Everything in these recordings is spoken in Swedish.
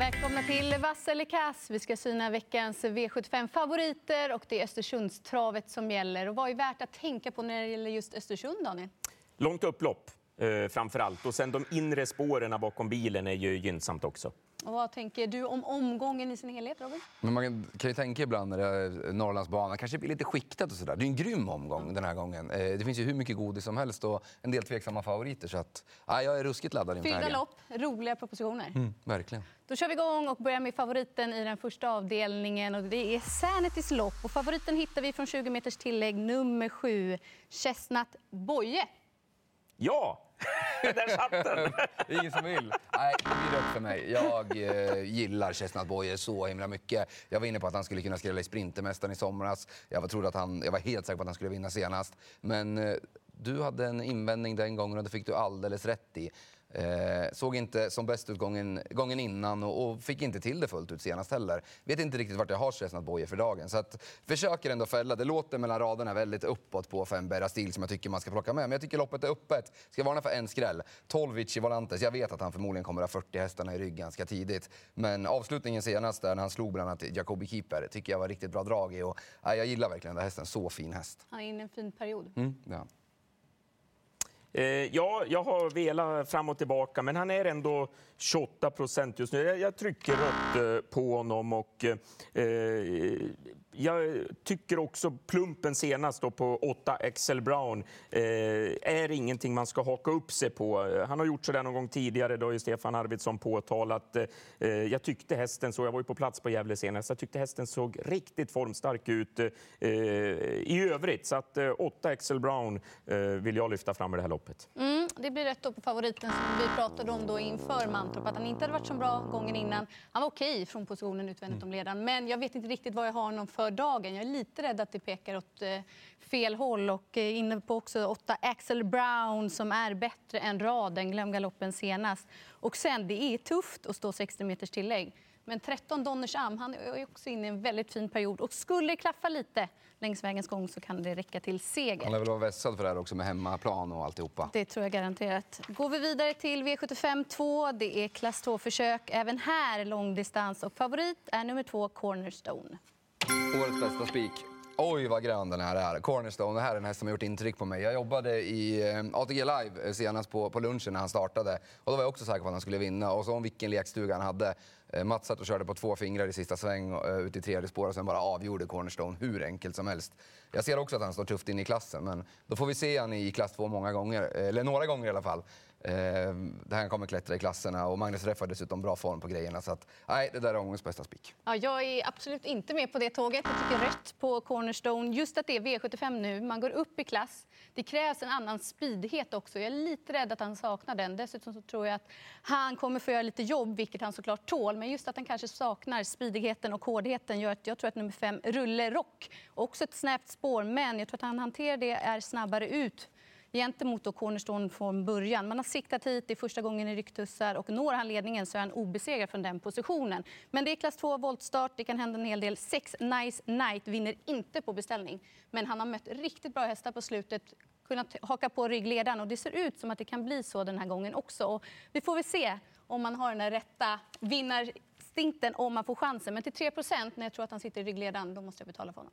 välkomna till Vass eller kass. Vi ska syna veckans V75-favoriter och det är Östersundstravet som gäller. Och vad är värt att tänka på när det gäller just Östersund, Daniel? Långt upplopp eh, framför allt. Och sen de inre spåren bakom bilen är ju gynnsamt också. Och vad tänker du om omgången i sin helhet, Robin? Men man kan ju tänka ibland när det är Norrlandsbanan, kanske blir lite skiktat och sådär. Det är en grym omgång den här gången. Eh, det finns ju hur mycket godis som helst och en del tveksamma favoriter. Så att, ja, jag är ruskigt laddad inför Fyra lopp, roliga propositioner. Mm, verkligen. Då kör vi igång och börjar med favoriten i den första avdelningen. Och det är Sanitys lopp. Och favoriten hittar vi från 20 meters tillägg, nummer sju, Chestnut Boye. Ja, där satt den! Ingen som vill. Nej, det blir rött för mig. Jag eh, gillar Chestnut Boye så himla mycket. Jag var inne på att han skulle kunna skrälla i Sprintermästaren i somras. Jag, trodde att han, jag var helt säker på att han skulle vinna senast. Men eh, du hade en invändning den gången och det fick du alldeles rätt i. Eh, såg inte som bäst ut gången, gången innan och, och, fick inte till det fullt ut senast heller. Vet inte riktigt vart jag har Chestnut Boye för dagen. Så att, försöker ändå fälla. Det låter mellan raderna väldigt uppåt på Femberra stil som jag tycker man ska plocka med. Men jag tycker loppet är öppet. Ska varna för en skräll. 12 Vici Volantes. Jag vet att han förmodligen kommer att ha 40 hästarna i rygg ganska tidigt. Men avslutningen senast där när han slog bland annat Jacobi Keeper tycker jag var riktigt bra drag i. Och, äh, jag gillar verkligen den hästen. Så fin häst. Han är inne i en fin period. Mm, ja. Eh, ja, jag har velat fram och tillbaka, men han är ändå 28 procent just nu. Jag, trycker rött eh, på honom och eh, jag tycker också plumpen senast då på 8 Excel Brown eh, är ingenting man ska haka upp sig på. Han har gjort sådär någon gång tidigare, då har Stefan Arvidsson påtalat. Eh, eh, jag tyckte hästen så, jag var ju på plats på Gävle senast, jag tyckte hästen såg riktigt formstark ut eh, i övrigt. Så att 8 Excel Brown vill jag lyfta fram i det här loppet. Mm, det blir rätt då på favoriten som vi pratade om då inför Mantorp, att han inte hade varit så bra gången innan. Han var okej från positionen utvändigt om ledaren, men jag vet inte riktigt vad jag har honom för dagen. Jag är lite rädd att det pekar åt eh, fel håll. Och eh, inne på också åtta Axel Brown som är bättre än raden. Glöm galoppen senast. Och sen, det är tufft att stå 60 meters tillägg. Men 13 Donners Am, han är också inne i en väldigt fin period. Och skulle det klaffa lite längs vägens gång så kan det räcka till seger. Han lär väl vara vässad för det här också med hemmaplan och alltihopa. Det tror jag garanterat. Går vi vidare till V75 2. Det är klass 2-försök. Även här långdistans och favorit är nummer två Cornerstone. Årets bästa spik. Oj, vad grön den här är. Cornerstone, det här är en häst som har gjort intryck på mig. Jag jobbade i eh, ATG Live senast på, på lunchen när han startade. Och då var jag också säker på att han skulle vinna. Och så om vilken lekstuga han hade. Eh, Mats satt och körde på två fingrar i sista sväng eh, ut i tredje spår och sen bara avgjorde Cornerstone hur enkelt som helst. Jag ser också att han står tufft in i klassen, men då får vi se han i klass 2 många gånger, eh, eller några gånger i alla fall. Uh, han kommer klättra i klasserna och Magnus Reff har dessutom bra form på grejerna. Så att, nej, det där är omgångens bästa spik. Ja, jag är absolut inte med på det tåget. Jag tycker rätt på Cornerstone. Just att det är V75 nu, man går upp i klass. Det krävs en annan speedighet också. Jag är lite rädd att han saknar den. Dessutom så tror jag att han kommer få göra lite jobb, vilket han såklart tål. Men just att han kanske saknar speedigheten och hårdheten gör att jag tror att nummer fem, Rulle Rock, också ett snävt spår, men jag tror att han hanterar det, är snabbare ut gentemot då Cornerstone från början. Man har siktat hit, det är första gången i rycktussar och når han ledningen så är han obesegrad från den positionen. Men det är klass 2 voltstart, det kan hända en hel del. Sex Nice Night vinner inte på beställning, men han har mött riktigt bra hästar på slutet kunnat haka på ryggledaren och det ser ut som att det kan bli så den här gången också. Och vi får väl se om man har den rätta vinnarinstinkten om man får chansen. Men till 3% när jag tror att han sitter i ryggledaren, då måste jag betala för honom.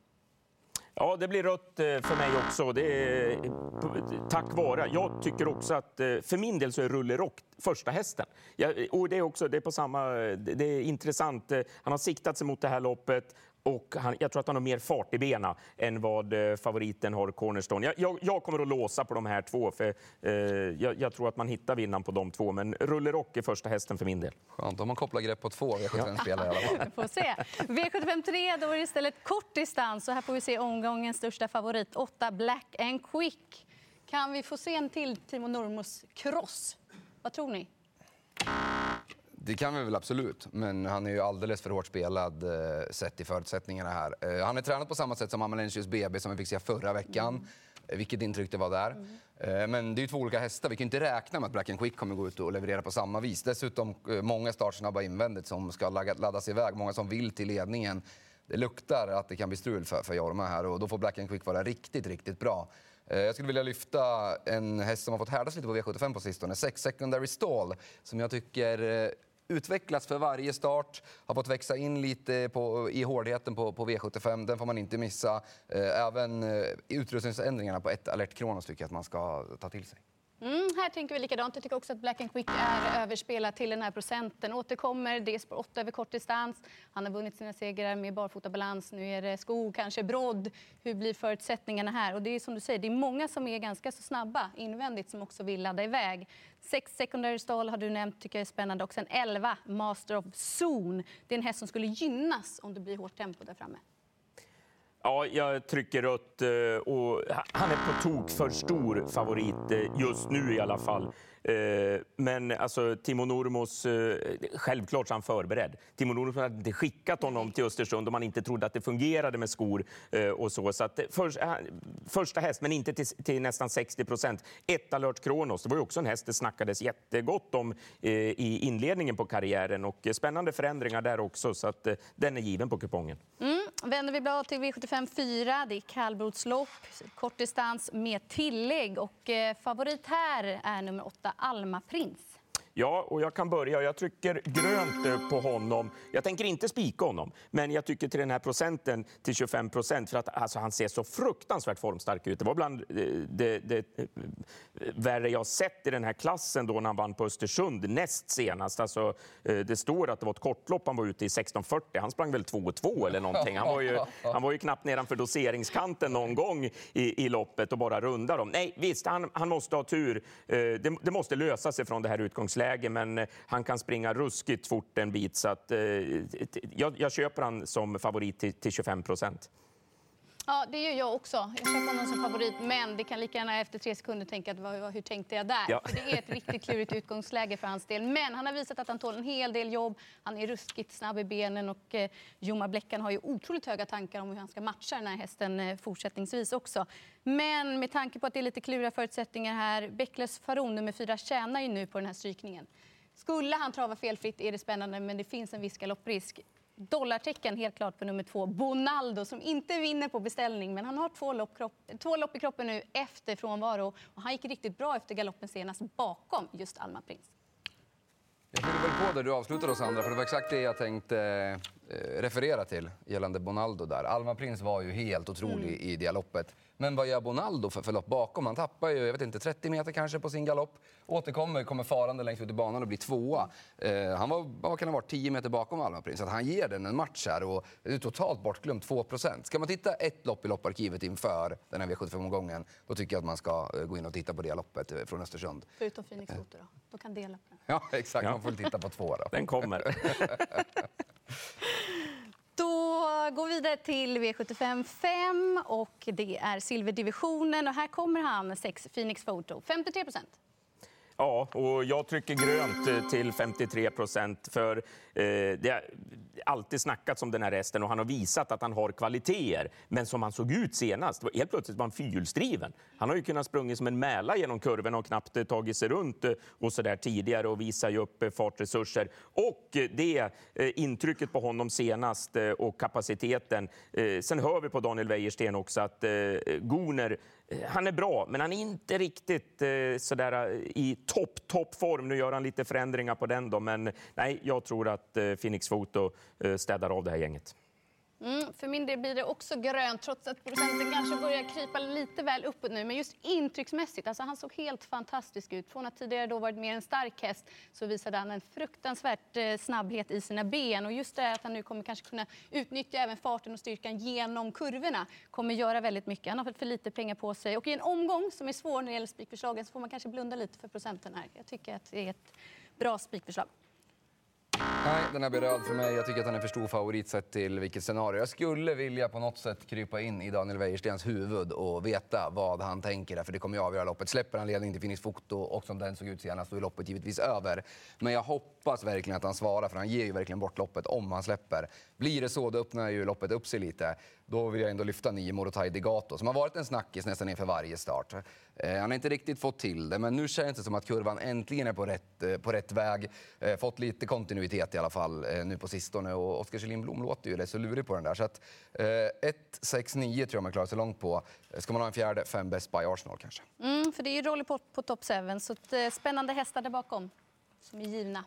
Ja, det blir rött eh, för mig också. Det är eh, tack vare. Jag tycker också att eh, för min del så är Rulle Rock första hästen. och det är också det är på samma. Det är intressant. Han har siktat sig mot det här loppet. Och han, jag tror att han har mer fart i benen än vad eh, favoriten har, Cornerstone. Jag, jag, jag, kommer att låsa på de här två, för eh, jag, jag, tror att man hittar vinnaren på de två. Men Rulle Rock är första hästen för min del. Skönt, om man kopplar grepp på två V75-spelare i alla fall. Vi får se. V75 3, då är det istället kort distans. Och här får vi se omgångens största favorit, 8 Black and Quick. Kan vi få se en till Timo Nurmos cross? Vad tror ni? Det kan vi väl absolut, men han är ju alldeles för hårt spelad eh, sett i förutsättningarna här. Eh, han är tränat på samma sätt som Amalensius BB som vi fick se förra veckan. Mm. Eh, vilket intryck det var där. Mm. Eh, men det är ju två olika hästar. Vi kan inte räkna med att Black and Quick kommer gå ut och leverera på samma vis. Dessutom eh, många startsnabba invändigt som ska laddas iväg. Många som vill till ledningen. Det luktar att det kan bli strul för, för Jorma här och då får Black and Quick vara riktigt, riktigt bra. Eh, jag skulle vilja lyfta en häst som har fått härdas lite på V75 på sistone, Sex Secondary Stall, som jag tycker utvecklats för varje start, har fått växa in lite på, i hårdheten på, på V75. Den får man inte missa. Eh, även eh, utrustningsändringarna på ett alert Kronos tycker jag att man ska ta till sig. Mm, här tänker vi likadant. Jag tycker också att Black and Quick är överspelat till den här procenten. Återkommer, det är spår 8 över kortdistans. Han har vunnit sina segrar med barfotabalans. Nu är det skog, kanske brodd. Hur blir förutsättningarna här? Och det är som du säger, det är många som är ganska så snabba invändigt som också vill ladda iväg. Sex secondary stall har du nämnt, tycker jag är spännande. Och sen 11 Master of Zone. Det är en häst som skulle gynnas om det blir hårt tempo där framme. Ja, jag trycker rött eh, och han är på tok för stor favorit eh, just nu i alla fall. Eh, men alltså, Timo Nurmos, självklart är han förberedd. Timo Nurmos hade inte skickat honom till Östersund om han inte trodde att det fungerade med skor och så. så att, för, första häst, men inte till, till nästan 60 procent. Ett alert Kronos, det var ju också en häst det snackades jättegott om i inledningen på karriären och spännande förändringar där också, så att den är given på kupongen. Mm. Vänder vi blad till V75 4. Det är kallblodslopp, kortdistans med tillägg. Och eh, favorit här är nummer 8, Alma Prins. Ja, och jag kan börja. Jag trycker grönt eh, på honom. Jag tänker inte spika honom, men jag tycker till den här procenten, till 25 procent, för att alltså, han ser så fruktansvärt formstark ut. Det var bland eh, det, det, eh, värre jag sett i den här klassen då när han vann på Östersund näst senast. Alltså, det står att det var ett kortlopp han var ute i 16.40. Han sprang väl 2.2 eller någonting. Han var ju, han var ju knappt nedanför doseringskanten någon gång i, i loppet och bara rundade dem. Nej, visst, han, han måste ha tur. Det, det måste lösa sig från det här utgångsläget läge, men eh, han kan springa ruskigt fort en bit. Så att, eh, jag, jag köper han som favorit till, till 25 procent. Ja, det gör jag också. Jag köper honom som favorit, men det kan lika gärna efter tre sekunder tänka att vad, hur tänkte jag där? Ja. För det är ett riktigt klurigt utgångsläge för hans del. Men han har visat att han tål en hel del jobb. Han är ruskigt snabb i benen och eh, Joma Bleckan har ju otroligt höga tankar om hur han ska matcha den här hästen eh, fortsättningsvis också. Men med tanke på att det är lite kluriga förutsättningar här, Beckles Faron nummer fyra tjänar ju nu på den här strykningen. Skulle han trava felfritt är det spännande, men det finns en viss galopprisk dollartecken helt klart på nummer två, Bonaldo, som inte vinner på beställning. Men han har två lopp, två lopp i kroppen nu efter frånvaro. Och han gick riktigt bra efter galoppen senast bakom just Alma Prins. Jag fyller väl på där du avslutade oss andra, för det var exakt det jag tänkte eh, referera till gällande Bonaldo där. Alma Prins var ju helt otrolig mm. i dialoppet. Men vad gör Bonaldo för förlopp bakom? Han tappar ju jag vet inte, 30 meter kanske på sin galopp. Återkommer, kommer farande längst ut i banan och blir tvåa. Eh, han var, vad kan ha varit, 10 meter bakom Alma Prins. Att han ger den en match här och det är totalt bortglömt, 2% Ska man titta ett lopp i lopparkivet inför den här V75-omgången, då tycker jag att man ska eh, gå in och titta på det loppet eh, från Östersund. Förutom Phoenix Foto då? Då kan dela på den. Ja, exakt. Man får titta på två då. Den kommer. Då går vi vidare till V75 5 och det är silverdivisionen och här kommer han, 6 Phoenix Photo, 53. Ja, och jag trycker grönt eh, till 53 procent. För eh, det alltid snackats om den här hästen och han har visat att han har kvaliteter. Men som han såg ut senast, helt plötsligt var han fyrhjulsdriven. Han har ju kunnat springa som en mäla genom kurvorna och knappt eh, tagit sig runt eh, och så där tidigare och visar ju upp eh, fartresurser. Och det intrycket på honom senast och kapaciteten. Sen hör vi på Daniel Wäjersten också att Goner han är bra, men han är inte riktigt eh, sådär i topp, toppform. Nu gör han lite förändringar på den, då, men nej, jag tror att eh, Phoenix Photo Eh, städar av det här gänget. Mm, för min del blir det också grönt, trots att procenten kanske börjar krypa lite väl uppåt nu. Men just intrycksmässigt, alltså han såg helt fantastisk ut. Från att tidigare då varit mer en stark häst så visade han en fruktansvärt eh, snabbhet i sina ben. Och just det att han nu kommer kanske kunna utnyttja även farten och styrkan genom kurvorna kommer göra väldigt mycket. Han har fått för lite pengar på sig. Och i en omgång som är svår när det gäller spikförslagen så får man kanske blunda lite för procenten här. Jag tycker att det är ett bra spikförslag. Nej, den här blir röd för mig. Jag tycker att han är för stor favorit sett till vilket scenario. Jag skulle vilja på något sätt krypa in i Daniel Wäjerstens huvud och veta vad han tänker. För det kommer ju avgöra loppet. Släpper han ledning till Finis Foto och som den såg ut senast, så är loppet givetvis över. Men jag hoppas verkligen att han svarar, för han ger ju verkligen bort loppet om han släpper. Blir det så, då öppnar ju loppet upp sig lite. Då vill jag ändå lyfta nio Morotai Degato, som har varit en snackis nästan inför varje start. Eh, han har inte riktigt fått till det, men nu känns det som att kurvan äntligen är på rätt, eh, på rätt väg. Eh, fått lite kontinuitet i alla fall eh, nu på sistone och Oskar Kjellin Blom låter ju rätt så lurig på den där. Så att 1, 6, 9 tror jag man klarar sig långt på. Eh, ska man ha en fjärde, fem Best by Arsenal kanske. Mm, för det är ju Rolly på, på top 7, så eh, spännande hästar där bakom som är givna.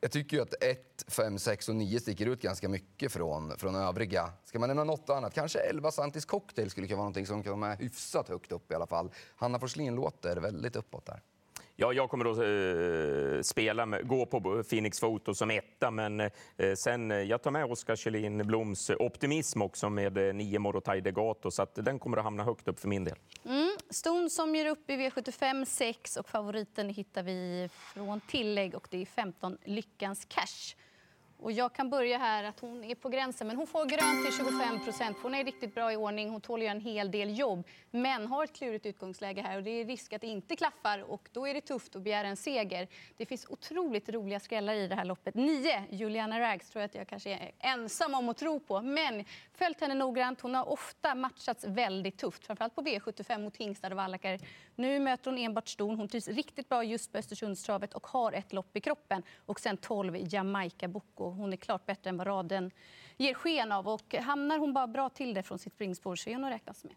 Jag tycker ju att 1, 5, 6 och 9 sticker ut ganska mycket från, från övriga. Ska man nämna något annat? Kanske 11 Santis Cocktail skulle kunna vara något som kan vara hyfsat högt upp i alla fall. Hanna Forslin låter väldigt uppåt där. Ja, jag kommer att eh, spela med, gå på Phoenix Photo som etta, men eh, sen eh, jag tar med Oskar Kjellin Bloms optimism också med eh, nio Morotai Degato, så att den kommer att hamna högt upp för min del. Mm. Ston som ger upp i V75 6 och favoriten hittar vi från tillägg och det är 15 Lyckans Cash. Och jag kan börja här att hon är på gränsen, men hon får grönt till 25 procent. Hon är riktigt bra i ordning, hon tål en hel del jobb, men har ett klurigt utgångsläge här och det är risk att det inte klaffar och då är det tufft att begära en seger. Det finns otroligt roliga skrällar i det här loppet. Nio, Juliana Rags, tror jag att jag kanske är ensam om att tro på, men följt henne noggrant. Hon har ofta matchats väldigt tufft, framförallt på V75 mot hingstar och vallackar. Nu möter hon enbart ston. Hon trivs riktigt bra just på Östersundstravet och har ett lopp i kroppen. Och sen 12 Jamaica Boko. Hon är klart bättre än vad raden ger sken av. Och hamnar hon bara bra till det från sitt springspår så är hon att räknas med.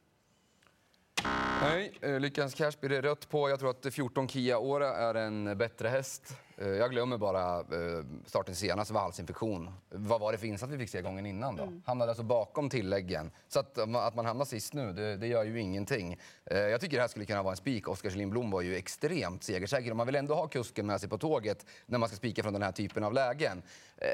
Nej, eh, Lyckans Cash blir det rött på. Jag tror att 14 Kia Ora är en bättre häst. Eh, jag glömmer bara eh, starten senast, valsinfektion. Vad var det för insats vi fick se gången innan då? Mm. Hamnade alltså bakom tilläggen. Så att, att man hamnar sist nu, det, det, gör ju ingenting. Jag tycker det här skulle kunna vara en spik. Oskar Blom var ju extremt segersäker. Man vill ändå ha kusken med sig på tåget när man ska spika från den här typen av lägen.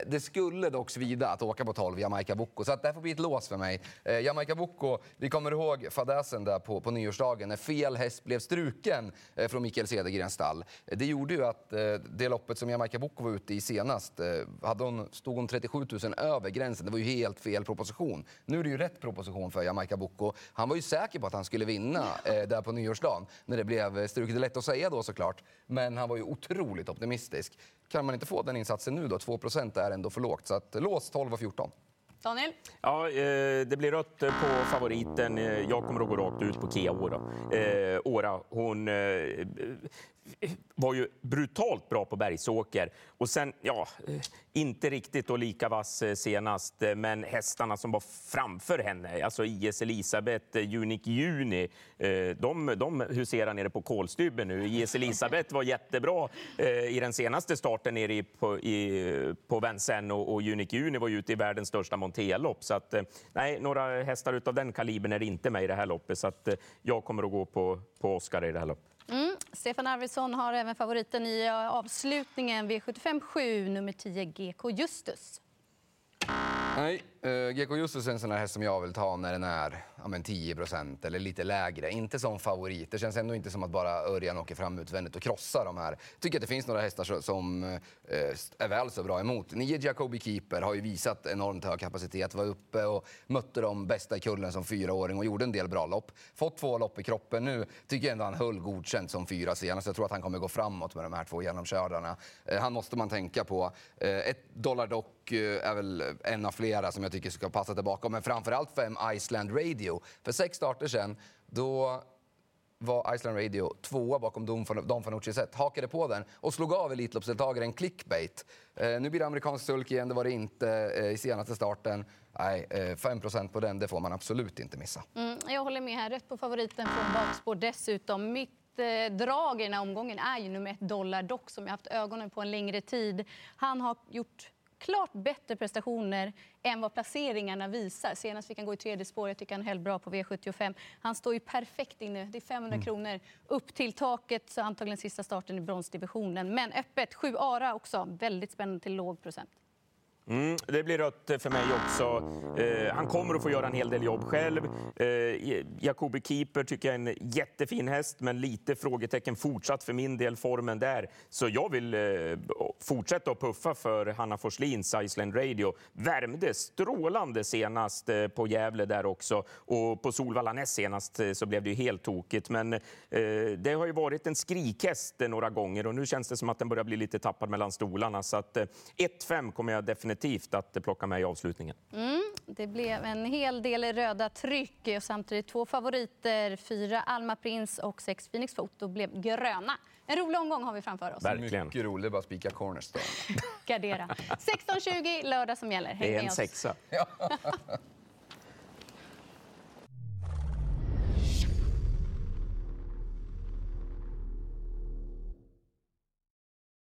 Det skulle dock svida att åka på 12 Jamaica Bocco, så att det här får bli ett lås för mig. Jamaica Bocco, vi kommer ihåg fadäsen där på, på nyårsdagen när fel häst blev struken från Mikael Cedergrens stall. Det gjorde ju att det loppet som Jamaica Boko var ute i senast, eh, hade hon, stod hon 37 000 över gränsen. Det var ju helt fel proposition. Nu är det ju rätt proposition för Jamaica Boko. Han var ju säker på att han skulle vinna eh, där på nyårsdagen när det blev struket. Det är lätt att säga då såklart, men han var ju otroligt optimistisk. Kan man inte få den insatsen nu då? 2% är ändå för lågt. Så att, lås 12 och 14. Daniel? Ja, eh, det blir rött på favoriten. Jag kommer att gå rakt ut på Kia Ora. Eh, Ora hon eh, var ju brutalt bra på Bergsåker. Och sen, ja, eh, inte riktigt och lika vass eh, senast, eh, men hästarna som var framför henne, alltså IS Elisabeth, eh, Unique Juni, de, de huserar nere på kolstybben nu. IS Elisabeth var jättebra i den senaste starten nere i, på, i, på Vincennes och, och Unique Juni var ju ute i världens största monterlopp. Så att, nej, några hästar av den kalibern är inte med i det här loppet, så att jag kommer att gå på, på Oscar i det här loppet. Mm. Stefan Arvidsson har även favoriten i avslutningen, V75 7, nummer 10 GK Justus. Nej, uh, eh, GK Justus är en sån här häst som jag vill ta när den är ja, men 10% eller lite lägre. Inte som favorit. Det känns ändå inte som att bara Örjan åker fram utvändigt och krossar de här. Jag tycker att det finns några hästar som uh, är väl så bra emot. Nio Jacobi Keeper har ju visat enormt hög kapacitet. Var uppe och mötte de bästa i kullen som fyraåring och gjorde en del bra lopp. Fått två lopp i kroppen nu. Tycker jag ändå han höll godkänt som fyra senast. Jag tror att han kommer gå framåt med de här två genomkördarna. Uh, han måste man tänka på. Eh, ett dollar dock är väl en av flera som jag tycker ska passa tillbaka. Men framförallt fem Iceland Radio. För sex starter sen, då var Iceland Radio tvåa bakom Don Fanucci set. Hakade på den och slog av Elitloppsdeltagaren Clickbait. Eh, nu blir det amerikansk sulk igen, det var det inte eh, i senaste starten. Nej, eh, 5 på den, det får man absolut inte missa. Mm, jag håller med här. Rätt på favoriten från bakspår dessutom. Mitt eh, drag i den här omgången är ju nummer ett Dollar Dock som jag haft ögonen på en längre tid. Han har gjort klart bättre prestationer än vad placeringarna visar. Senast fick han gå i tredje spår. Jag tycker han höll bra på V75. Han står ju perfekt inne. Det är 500 mm. kronor upp till taket, så antagligen sista starten i bronsdivisionen. Men öppet, sju Ara också. Väldigt spännande till låg procent. Mm, det blir rött för mig också. Eh, han kommer att få göra en hel del jobb själv. Eh, Jacobi Keeper tycker jag är en jättefin häst, men lite frågetecken fortsatt för min del, formen där. Så jag vill eh, fortsätta att puffa för Hanna Forslins Iceland Radio. Värmde strålande senast eh, på Gävle där också. Och på Solvalla näst senast eh, så blev det ju helt tokigt. Men eh, det har ju varit en skrikhäst eh, några gånger och nu känns det som att den börjar bli lite tappad mellan stolarna. Så att 1-5 kommer jag definitivt definitivt att plocka med i avslutningen. Mm, det blev en hel del röda tryck och samtidigt två favoriter. Fyra Alma Prins och sex Phoenix Foto blev gröna. En rolig omgång har vi framför oss. Verkligen. Mycket roligt, bara spika cornerstone. Gardera. 16.20 lördag som gäller. Häng det är en sexa.